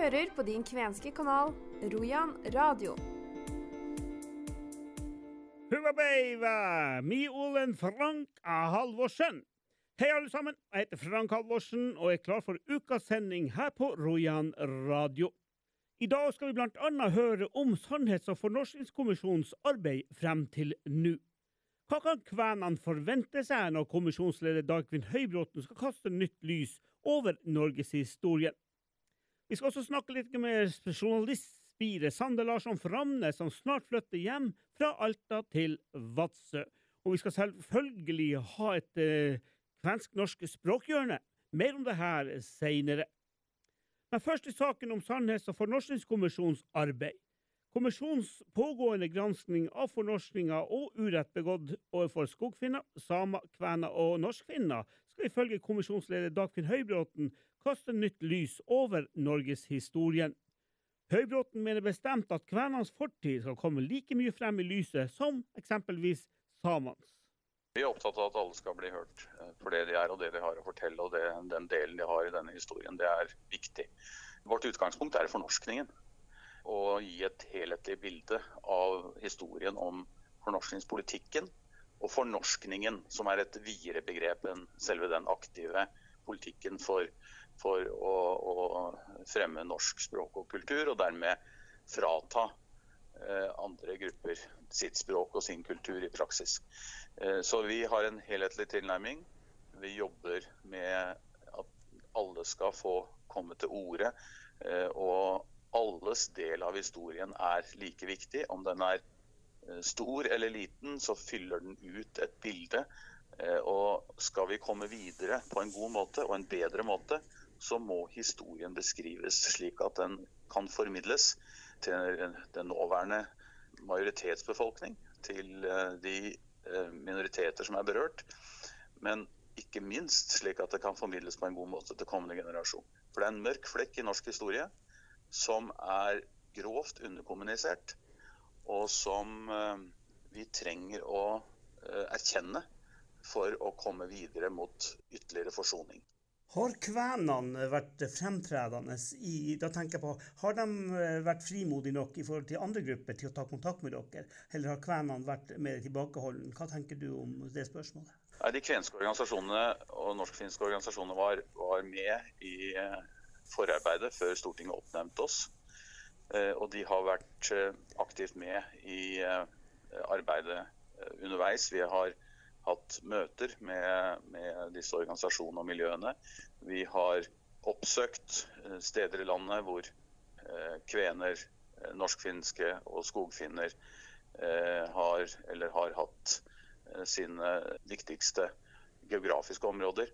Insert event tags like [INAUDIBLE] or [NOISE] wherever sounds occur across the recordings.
hører på din kvenske kanal Rojan radio. Huvabeiva, mi Olen Frank A. Halvorsen. Hei, alle sammen. Jeg heter Frank Halvorsen og er klar for ukas sending her på Rojan radio. I dag skal vi blant annet høre om Sannhets- og fornorskingskommisjonens arbeid frem til nå. Hva kan kvenene forvente seg når kommisjonsleder Dagfinn Høybråten skal kaste nytt lys over norgeshistorien? Vi skal også snakke litt med journalistspiret Sander Larsson Framne, som snart flytter hjem fra Alta til Vadsø. Og vi skal selvfølgelig ha et eh, kvensk-norsk språkhjørne. Mer om det her seinere. Men først til saken om Sannhets- og fornorskningskommisjonens arbeid. Kommisjonens pågående granskning av fornorskninga og urett begått overfor skogfinner, samer, kvener og norskfinner skal ifølge kommisjonsleder Dagfinn Høybråten kaste nytt lys over norgeshistorien. Høybråten mener bestemt at kvenenes fortid skal komme like mye frem i lyset som eksempelvis samenes. Vi er opptatt av at alle skal bli hørt eh, for det de er og det de har å fortelle. og det, Den delen de har i denne historien, det er viktig. Vårt utgangspunkt er fornorskningen og gi et helhetlig bilde av historien om fornorskningspolitikken og fornorskningen, som er et videre begrep enn selve den aktive politikken for, for å, å, fremme norsk språk og kultur, og dermed frata eh, andre grupper sitt språk og sin kultur i praksis. Eh, så vi har en helhetlig tilnærming. Vi jobber med at alle skal få komme til orde. Eh, og alles del av historien er like viktig. Om den er eh, stor eller liten, så fyller den ut et bilde. Eh, og skal vi komme videre på en god måte og en bedre måte, så må historien beskrives slik at den kan formidles til den nåværende majoritetsbefolkning, til eh, de minoriteter som er berørt. Men ikke minst slik at det kan formidles på en god måte til kommende generasjon. For det er en mørk flekk i norsk historie som er grovt underkommunisert, og som eh, vi trenger å eh, erkjenne for å komme videre mot ytterligere forsoning. Har kvenene vært fremtredende i da tenker jeg på, Har de eh, vært frimodige nok i forhold til andre grupper til å ta kontakt med dere, eller har kvenene vært mer tilbakeholdne? Hva tenker du om det spørsmålet? De kvenske organisasjonene og norsk-finske organisasjonene var, var, med i forarbeidet før Stortinget oppnevnte oss. Eh, og de har vært eh, aktivt med i eh, arbeidet underveis. Vi har hatt møter med, med disse organisasjonene og miljøene. Vi har oppsøkt steder i landet hvor kvener, norskfinske og skogfinner har, eller har hatt sine viktigste geografiske områder.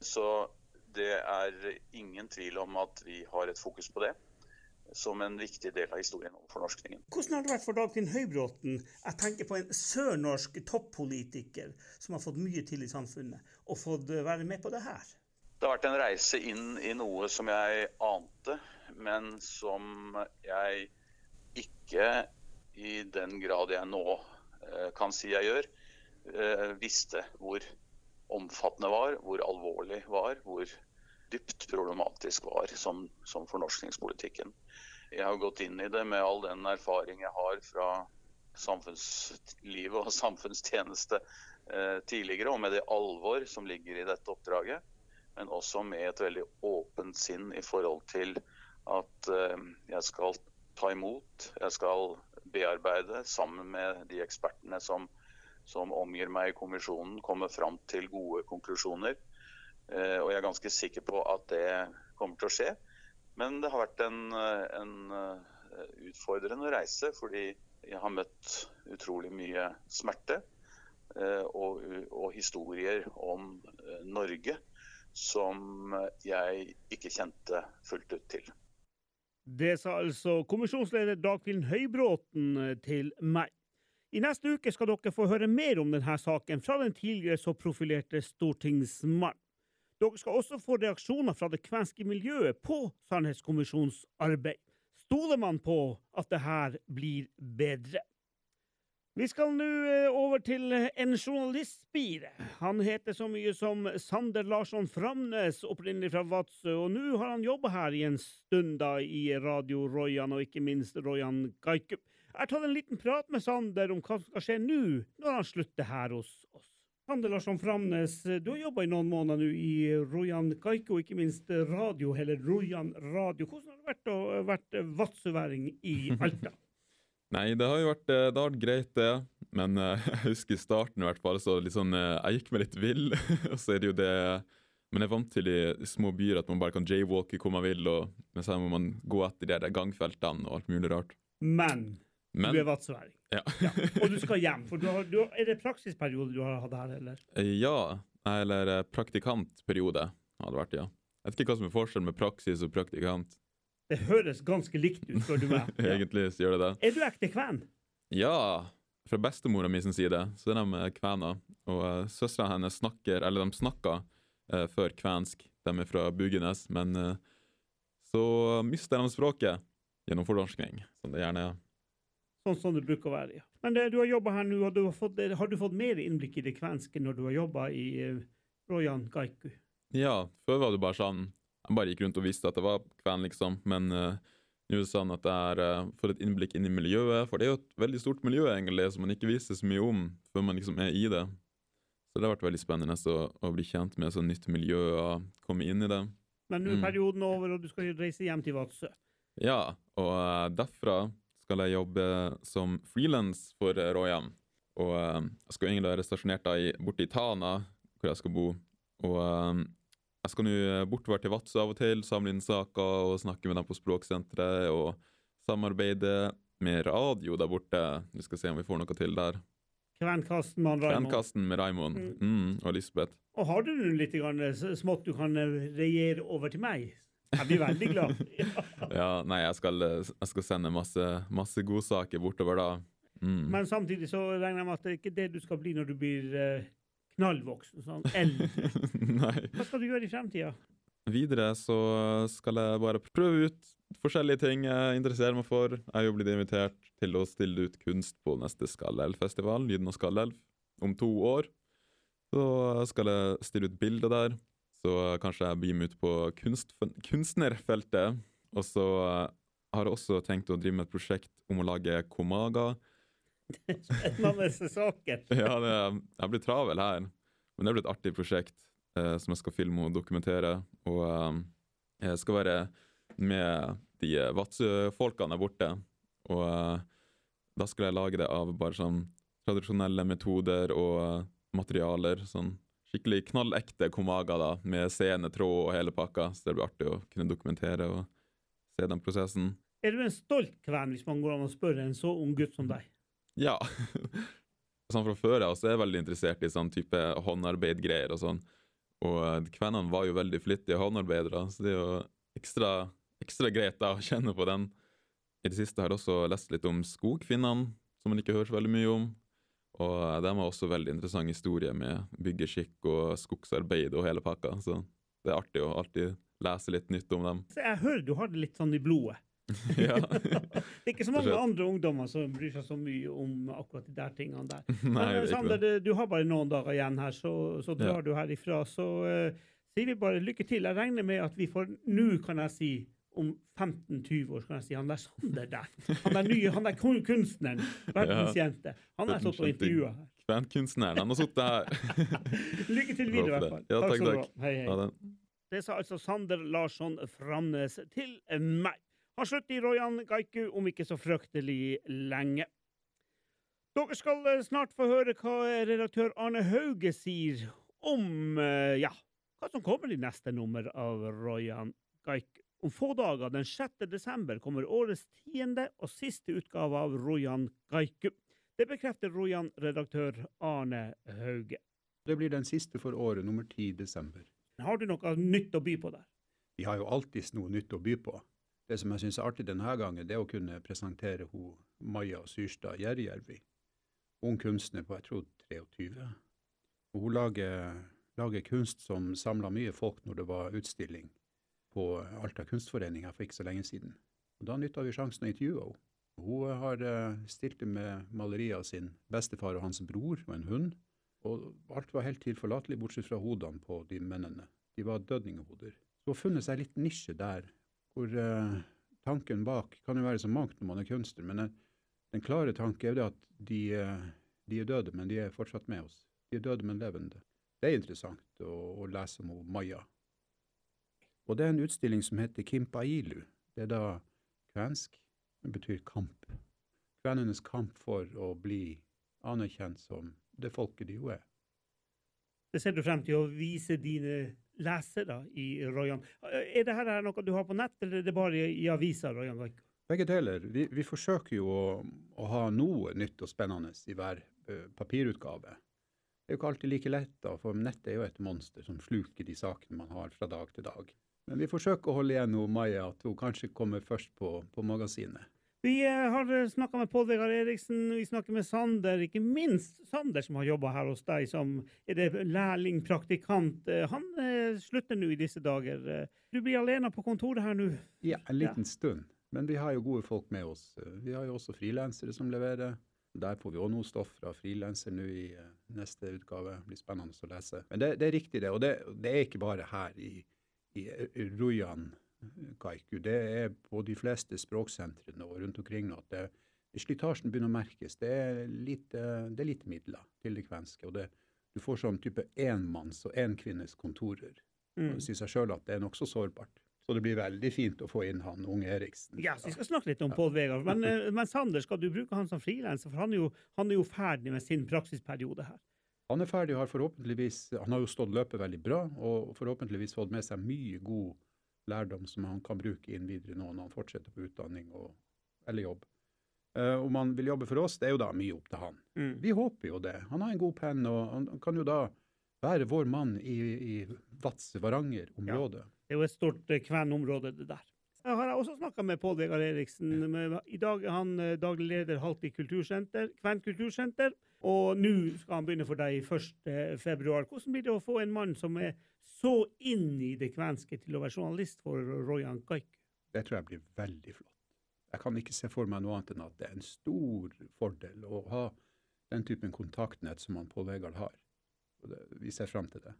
Så det er ingen tvil om at vi har et fokus på det som en viktig del av historien om fornorskningen. Hvordan har det vært for Dagfinn Høybråten, jeg tenker på en sørnorsk toppolitiker som har fått mye til i samfunnet, og fått være med på det her? Det har vært en reise inn i noe som jeg ante, men som jeg ikke i den grad jeg nå eh, kan si jeg gjør, eh, visste hvor omfattende var, hvor alvorlig var, hvor dypt problematisk var som, som fornorskningspolitikken. Jeg har gått inn i det med all den erfaring jeg har fra samfunnslivet og [LAUGHS] samfunnstjeneste eh, tidligere, og med det alvor som ligger i dette oppdraget. Men også med et veldig åpent sinn i forhold til at eh, jeg skal ta imot, jeg skal bearbeide sammen med de ekspertene som som omgir meg i kommisjonen, komme fram til gode konklusjoner. Eh, og jeg er ganske sikker på at det kommer til å skje. Men det har vært en, en eh, utfordrende reise, fordi jeg har møtt utrolig mye smerte eh, og, og historier om Norge som jeg ikke kjente fullt ut til. Det sa altså kommisjonsleder Dagfinn Høybråten til meg. I neste uke skal dere få høre mer om denne saken fra den tidligere så profilerte stortingsmann. Dere skal også få reaksjoner fra det kvenske miljøet på Sannhetskommisjonens arbeid. Stoler man på at det her blir bedre? Vi skal nå eh, over til en journalistspire. Han heter så mye som Sander Larsson Framnes, opprinnelig fra Vadsø, og nå har han jobba her i en stund da i Radio Royan, og ikke minst Royan Gaikup. Jeg har tatt en liten prat med Sander om hva som skal skje nå, når han slutter her hos oss. Sander Larsson Framnes, du har jobba i noen måneder nå i Rojan Kaiko, ikke minst radio, eller Rojan Radio. Hvordan har det vært å være vadsøværing i [LAUGHS] Alta? Nei, det har jo vært, eh, det har vært greit, det. Men [LAUGHS] jeg husker i starten i hvert fall, så liksom, jeg gikk meg litt vill. [LAUGHS] og så er det jo det Men jeg er vant til i små byer at man bare kan jaywalke hvor man vil, og men så må man gå etter de der gangfeltene og alt mulig rart. Men, Men du er vadsøværing. Ja. ja. [LAUGHS] Og du skal hjem. for du har, du, Er det praksisperiode du har hatt her, eller? ja, eller praktikantperiode har det vært, ja. Jeg vet ikke hva som er forskjellen med praksis og praktikant. Det høres ganske likt ut, spør du meg. Ja. [LAUGHS] Egentlig så gjør det det. Er du ekte kven? Ja, fra bestemora mi sin side så er de kvener. Og uh, søstera hennes snakker, eller de snakka uh, før kvensk, de er fra Bugenes, men uh, så mister de språket gjennom fornorskning, som det gjerne er. Sånn som det bruker å være, ja. Men det, du har jobba her nå, og du har, fått, har, du fått mer innblikk i det kvenske når du har jobba i uh, Rojan Gaiku? Ja, før var det bare sånn jeg bare gikk rundt og visste at det var kven, liksom. Men uh, nå er det sånn at jeg uh, fått et innblikk inn i miljøet. For det er jo et veldig stort miljø egentlig, som man ikke viser så mye om før man liksom er i det. Så det har vært veldig spennende å, å bli kjent med et sånt nytt miljø og komme inn i det. Men nå er mm. perioden mm. over, og du skal reise hjem til Vadsø? Ja, og uh, derfra skal jeg jobbe som frilans for Royan. Og jeg skal egentlig være stasjonert i, borte i Tana, hvor jeg skal bo. Og jeg skal nå eh, bortover til Vadsø av og til, samle inn saker og snakke med dem på Språksenteret. Og samarbeide med radio der borte. Vi skal se om vi får noe til der. Kvenkasten med Raimond. Kvenkasten med Raimond mm. mm, og Lisbeth. Og har du litt grann, smått du kan eh, regjere over til meg? Jeg blir veldig glad. [LAUGHS] ja. ja, nei, jeg skal, jeg skal sende masse, masse godsaker bortover da. Mm. Men samtidig så regner jeg med at det er ikke det du skal bli når du blir uh, knallvoksen, sånn eldre. [LAUGHS] Hva skal du gjøre i fremtida? Videre så skal jeg bare prøve ut forskjellige ting jeg interesserer meg for. Jeg er jo blitt invitert til å stille ut kunst på neste Skallelv-festival, Lyden av Skallelv, om to år. Så skal jeg stille ut bilder der. Så kanskje jeg begynner meg ut på kunst, kunstnerfeltet. Og så har jeg også tenkt å drive med et prosjekt om å lage komaga Spennende saker. [LAUGHS] ja, det, jeg blir travel her. Men det blir et artig prosjekt eh, som jeg skal filme og dokumentere. Og eh, jeg skal være med de Vadsø-folkene der borte. Og eh, da skal jeg lage det av bare sånn tradisjonelle metoder og eh, materialer. Sånn skikkelig knallekte komaga da, med scene, tråd og hele pakka. Så det blir artig å kunne dokumentere og se den prosessen. Er du en stolt kven, hvis man går an å spørre en så ung gutt som deg? Ja. [LAUGHS] sånn fra før av så er jeg veldig interessert i sånn type håndarbeidgreier og sånn. Og eh, kvenene var jo veldig flittige håndarbeidere, så det er jo ekstra, ekstra greit da å kjenne på den. I det siste har jeg også lest litt om skogfinnene, som man ikke hører så veldig mye om. Og eh, de har også veldig interessant historie med byggeskikk og skogsarbeid og hele pakka. Så det er artig å alltid lese litt nytt om dem. Så jeg hører du har det litt sånn i blodet. [LAUGHS] Ja. [LAUGHS] det er ikke så mange andre ungdommer som bryr seg så mye om akkurat de der tingene der. [LAUGHS] Nei, Men Sander, du har bare noen dager igjen her, så, så drar ja. du herifra. Så uh, sier vi bare lykke til. Jeg regner med at vi får Nå kan jeg si om 15-20 år kan jeg si han der Sander der. Han der nye, han der kunstneren. verdensjente, Han har stått og intervjua her. Bandkunstneren, Han har sittet her. [LAUGHS] lykke til videre, i hvert fall. Ja, takk, takk. Hei, hei. Det sa altså Sander Larsson Framnes til meg. Han slutter i Royan Gaiku om ikke så fryktelig lenge. Dere skal eh, snart få høre hva redaktør Arne Hauge sier om eh, ja, hva som kommer i neste nummer av Royan Gaiku. Om få dager, den 6. desember, kommer årets tiende og siste utgave av Rojan Gaiku. Det bekrefter Rojan-redaktør Arne Hauge. Det blir den siste for året, nummer 10 desember. Har du noe nytt å by på der? Vi har jo alltids noe nytt å by på. Det som jeg syns er artig denne gangen, det er å kunne presentere hun Maja Syrstad Gjerrjärvi. Ung kunstner på jeg tror 23. Hun lager, lager kunst som samla mye folk når det var utstilling på Alta kunstforening her for ikke så lenge siden. Og Da nytta vi sjansen å intervjue henne. Hun har uh, stilt med malerier av sin bestefar og hans bror og en hund. Og alt var helt tilforlatelig, bortsett fra hodene på de mennene. De var dødninghoder. Så hun har funnet seg litt nisje der, hvor uh, tanken bak kan jo være så mangt når man er kunstner, men den, den klare tanke er det at de, de, er døde, men de er fortsatt med oss. De er døde, men levende. Det er interessant å, å lese om Maya. Og det er en utstilling som heter Kimpailu. Det er da kvensk. Det betyr kamp. Kvenenes kamp for å bli anerkjent som det folket de jo er. Det ser du frem til å vise dine lesere i Royan. Er dette noe du har på nett, eller er det bare i avisa? Royan Begge deler. Vi, vi forsøker jo å, å, ha noe nytt og spennende i hver uh, papirutgave. Det er jo ikke alltid like lett, da, for nettet er jo et monster som sluker de sakene man har fra dag til dag. Men vi forsøker å holde igjen hos Maja, at hun kanskje kommer først på, på magasinet. Vi eh, har snakka med Pål Vegard Eriksen, vi snakker med Sander, ikke minst Sander, som har jobba her hos deg som er det lærling, praktikant. Eh, han eh, slutter nå i disse dager. Du blir alene på kontoret her nå? Ja, en liten ja. stund. Men vi har jo gode folk med oss. Vi har jo også frilansere som leverer. Der får vi òg noe stoff fra frilanser nå i neste utgave. Det blir spennende å lese. Men det, det er riktig, det. Og det, det er ikke bare her i i Rujan Kaiku. Det er på de fleste språksentrene og rundt omkring nå at slitasjen begynner å merkes. Det er lite, det er lite midler til det kvenske. og det, Du får sånn type enmanns- og enkvinnes kontorer. Mm. Det sier seg sjøl at det er nokså sårbart. Så det blir veldig fint å få inn han unge Eriksen. Ja, så Vi skal snakke litt om ja. Pål Vegard. Men, [LAUGHS] eh, men, Sander, skal du bruke han som frilanser? For han er, jo, han er jo ferdig med sin praksisperiode her. Han er ferdig og har forhåpentligvis Han har jo stått løpet veldig bra og forhåpentligvis fått med seg mye god lærdom som han kan bruke inn videre nå når han fortsetter på utdanning og, eller jobb. Uh, om han vil jobbe for oss, det er jo da mye opp til han. Mm. Vi håper jo det. Han har en god penn, og han kan jo da være vår mann i, i Vadsø-Varanger-området. Ja. Det er jo et stort uh, kvenområde, det der. Jeg har også snakka med Pål Vegard Eriksen. I dag er han daglig leder Halti kultursenter, Kven kultursenter. Og nå skal han begynne for deg 1. februar. Hvordan blir det å få en mann som er så inn i det kvenske til å være journalist for Royan Kajk? Det tror jeg blir veldig flott. Jeg kan ikke se for meg noe annet enn at det er en stor fordel å ha den typen kontaktnett som han Pål Vegard har. Det, vi ser fram til det.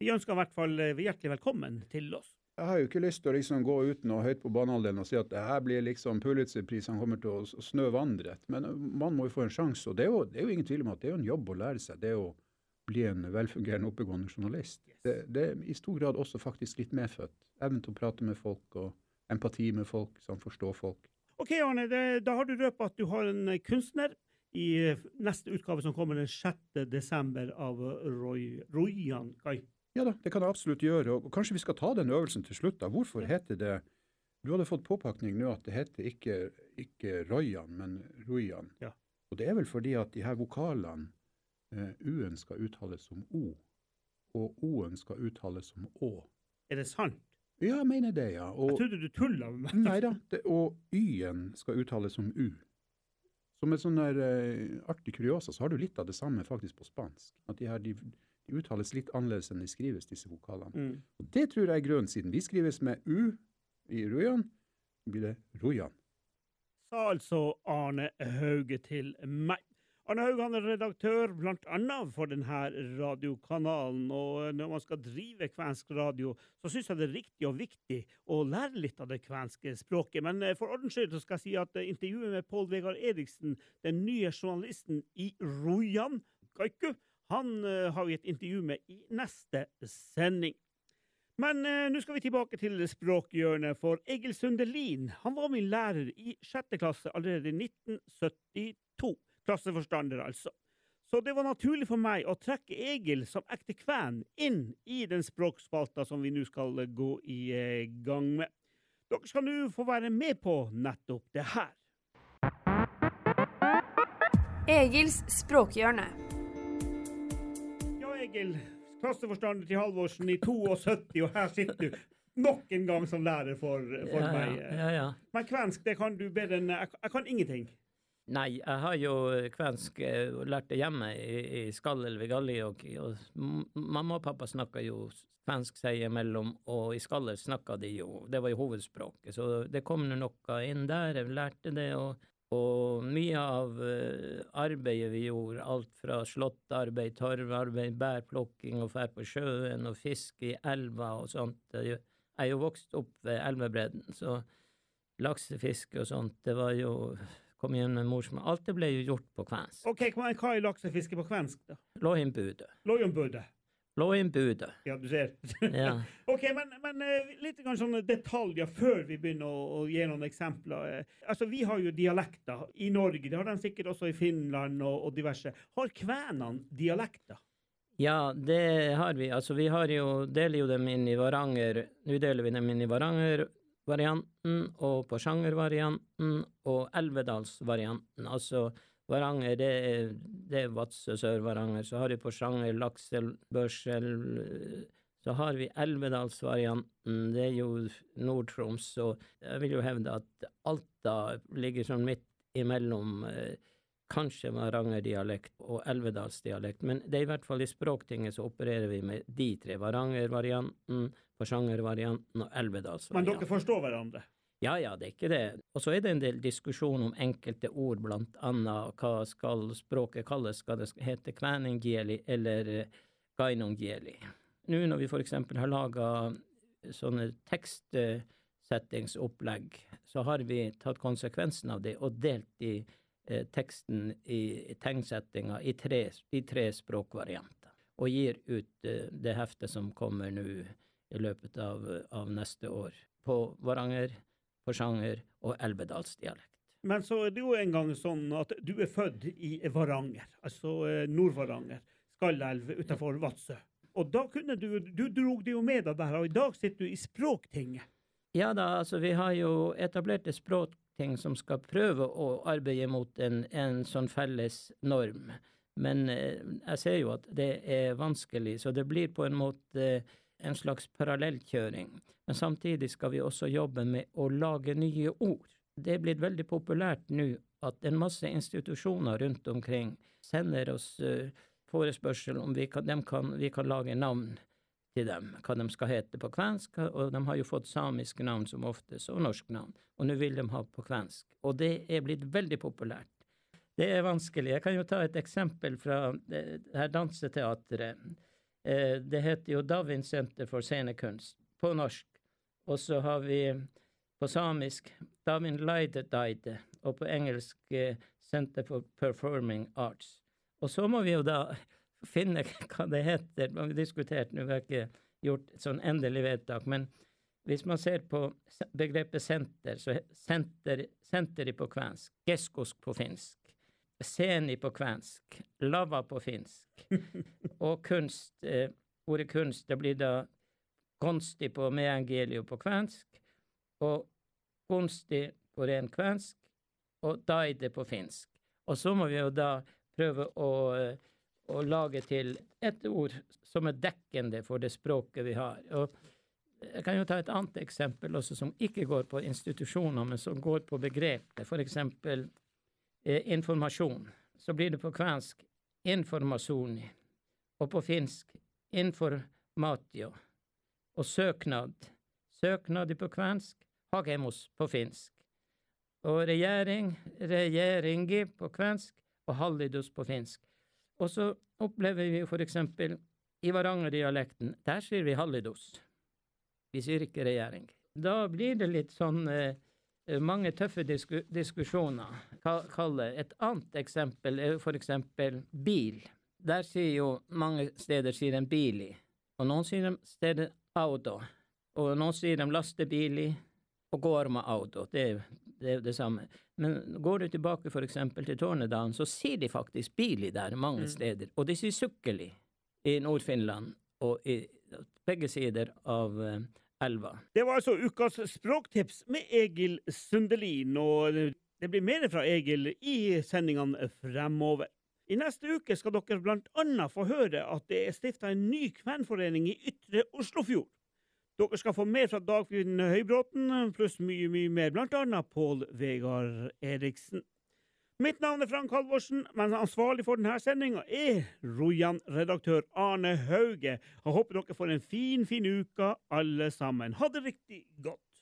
Vi ønsker i hvert fall eh, hjertelig velkommen til oss. Jeg har jo ikke lyst til å liksom gå uten og høyt på banehalvdelen og si at det her blir liksom Pulitzer-prisen kommer til å snø vannrett. Men man må jo få en sjanse. Og det er, jo, det er, jo, ingen tvil om at det er jo en jobb å lære seg. Det er å bli en velfungerende, oppegående journalist. Det, det, er i stor grad også faktisk litt medfødt. Evnen til å prate med folk og empati med folk, som forstår folk. Ok, Arne, det, Da har du røpet at du har en uh, kunstner i uh, neste utgave som kommer den 6. desember av Roy, Royan Kai. Ja da, det kan jeg absolutt gjøre. Og kanskje vi skal ta den øvelsen til slutt. da. Hvorfor heter det Du hadde fått påpakning nå at det heter ikke, ikke Royan, men Ruyan. Ja. Og det er vel fordi at de her vokalene, eh, U-en skal uttales som O, og O-en skal uttales som Å. Er det sant? Ja, jeg mener det, ja. Og, jeg trodde du tulla med meg. Nei da. Og Y-en skal uttales som U. Som en sånn der eh, artig kuriosa, så har du litt av det samme faktisk på spansk. At de her, de, de uttales litt annerledes enn de skrives, disse vokalene. Mm. Og Det tror jeg er grunnen, siden de skrives med U i Rujan, blir det Rujan. Sa altså Arne Hauge til meg. Arne Hauge han er redaktør bl.a. for denne radiokanalen. og Når man skal drive kvensk radio, så syns jeg det er riktig og viktig å lære litt av det kvenske språket. Men eh, for ordens skyld skal jeg si at eh, intervjuet med Pål Vegard Eriksen, den nye journalisten i Rojan Kaiku, han uh, har vi et intervju med i neste sending. Men eh, nå skal vi tilbake til språkhjørnet, for Egil Sundelin han var min lærer i sjette klasse allerede i 1972. Klasseforstander, altså. Så det var naturlig for meg å trekke Egil som ekte kven inn i den språkspalta som vi nå skal gå i uh, gang med. Dere skal nå få være med på nettopp det her. Egils språkhjørne. Egil, klasseforstander til Halvorsen i 72, og her sitter du nok en gang som lærer for, for ja, meg. Ja, ja, Men kvensk, det kan du bedre enn jeg, jeg kan ingenting. Nei, jeg har jo kvensk eh, og lært det hjemme i, i Skallel ved Gallijoki, og mamma og pappa snakka jo kvensk seg imellom, og i Skallel snakka de jo, det var jo hovedspråket, så det kom nå noe inn der, jeg lærte det, og, og mye av eh, arbeidet vi gjorde, alt fra slåttarbeid, torvarbeid, bærplukking og fær på sjøen og fiske i elva og sånt, jeg er jo vokst opp ved elvebredden, så laksefiske og sånt, det var jo kom igjen med morsmål. Alt det ble jo gjort på kvensk. OK, hva er laksefiske på kvensk, da? Låhinbudet. inn budet. Ja, du ser. [LAUGHS] Ja. OK, men, men eh, litt sånne detaljer før vi begynner å, å gi noen eksempler. Eh, Altså, Vi har jo dialekter i Norge, det har de sikkert også i Finland og, og diverse. Har kvenene dialekter? ja, det har vi. Altså, vi har jo, deler jo dem inn i Varanger. Nå deler vi dem inn i Varanger-varianten og Porsanger-varianten og Elvedalsvarianten. Altså Varanger, det er, det er Vadsø, Sør-Varanger. Så har vi Porsanger, Laksel, Børsel. Så har vi Elvedalsvarianten, det er jo Nord-Troms. Og jeg vil jo hevde at Alta ligger sånn midt imellom. Eh, kanskje Varanger-dialekt og Elvedalsdialekt, men det er i hvert fall i Språktinget så opererer vi med de tre. Varanger-varianten, Porsanger-varianten og Men dere forstår hverandre? Ja, ja, det er ikke det. Og så er det en del diskusjon om enkelte ord, blant annet hva skal språket kalles, skal det hete kvenengieli eller eh, gainongieli. Nå når vi for eksempel har laga sånne tekstsettingsopplegg, så har vi tatt konsekvensen av det og delt i eh, teksten i tegnsettinga i tre, i tre språkvarianter, og gir ut eh, det heftet som kommer nå i løpet av, av neste år, på Varanger, Porsanger og Elvedalsdialekt. Men så er det jo en gang sånn at du er født i Varanger, altså eh, Nord-Varanger, Skallelv utenfor Vadsø. Og da kunne du Du drog det jo med deg der, og i dag sitter du i Språktinget. Ja da, altså vi har jo etablert et språkting som skal prøve å arbeide mot en, en sånn felles norm. Men eh, jeg ser jo at det er vanskelig, så det blir på en måte en slags parallellkjøring. Men samtidig skal vi også jobbe med å lage nye ord. Det er blitt veldig populært nå at en masse institusjoner rundt omkring sender oss eh, forespørsel om vi kan, kan, vi kan lage navn til dem, hva de skal hete på kvensk, og de har jo fått samiske navn som oftest, og norsk navn, og nå vil de ha på kvensk. Og det er blitt veldig populært. Det er vanskelig. Jeg kan jo ta et eksempel fra det her danseteatret. Eh, Det heter jo Davin Senter for scenekunst på norsk, og så har vi på samisk Davin Laide Daide, og på engelsk eh, Center for Performing Arts. Og så må vi jo da [LAUGHS] finne hva det heter. Vi har diskutert, nå har jeg ikke gjort et sånn endelig vedtak, men hvis man ser på begrepet senter, så senter, senteri på kvensk, geskosk på finsk, seni på kvensk, lava på finsk, [LAUGHS] og kunst, eh, ordet kunst, det blir da konsti på meangelio på kvensk, og konsti på ren kvensk, og daide på finsk. Og så må vi jo da prøve å, eh, å lage til et ord som er dekkende for det språket vi har. Og jeg kan jo ta et annet eksempel også, som ikke går på institusjoner, men som går på begrepet. For eksempel informasjon. Så blir det på kvensk informasjoni, og på finsk informatio. Og søknad. Søknad på kvensk, hagemos på finsk. Og regjering, regjeringi på kvensk, og hallidos på finsk. Og så opplever vi for eksempel i Varanger-dialekten, der sier vi hallidos. Vi sier ikke regjering. Da blir det litt sånn eh, mange tøffe disku diskusjoner. Kaller. Kalle. Et annet eksempel er eksempel bil. Der sier jo mange steder sier en bili, og noen sier de steder auto, og noen sier de lastebili, og går med auto. Det er det, er det samme. Men går du tilbake eksempel til Tornedalen, så sier de faktisk bili der mange steder, og de sier sukkeli i Nord-Finland og i begge sider av eh, elva. Det var altså ukas språktips med Egil Sundelin, og det blir mer fra Egil i sendingene fremover. I neste uke skal dere blant annet få høre at det er stifta en ny kvenforening i Ytre Oslofjord. Dere skal få mer fra Dagfinn Høybråten, pluss mye, mye mer, blant annet Pål Vegard Eriksen. Mitt navn er Frank Halvorsen, men ansvarlig for denne sendinga er Rojan-redaktør Arne Hauge. Jeg håper dere får en fin, fin uke, alle sammen. Ha det riktig godt.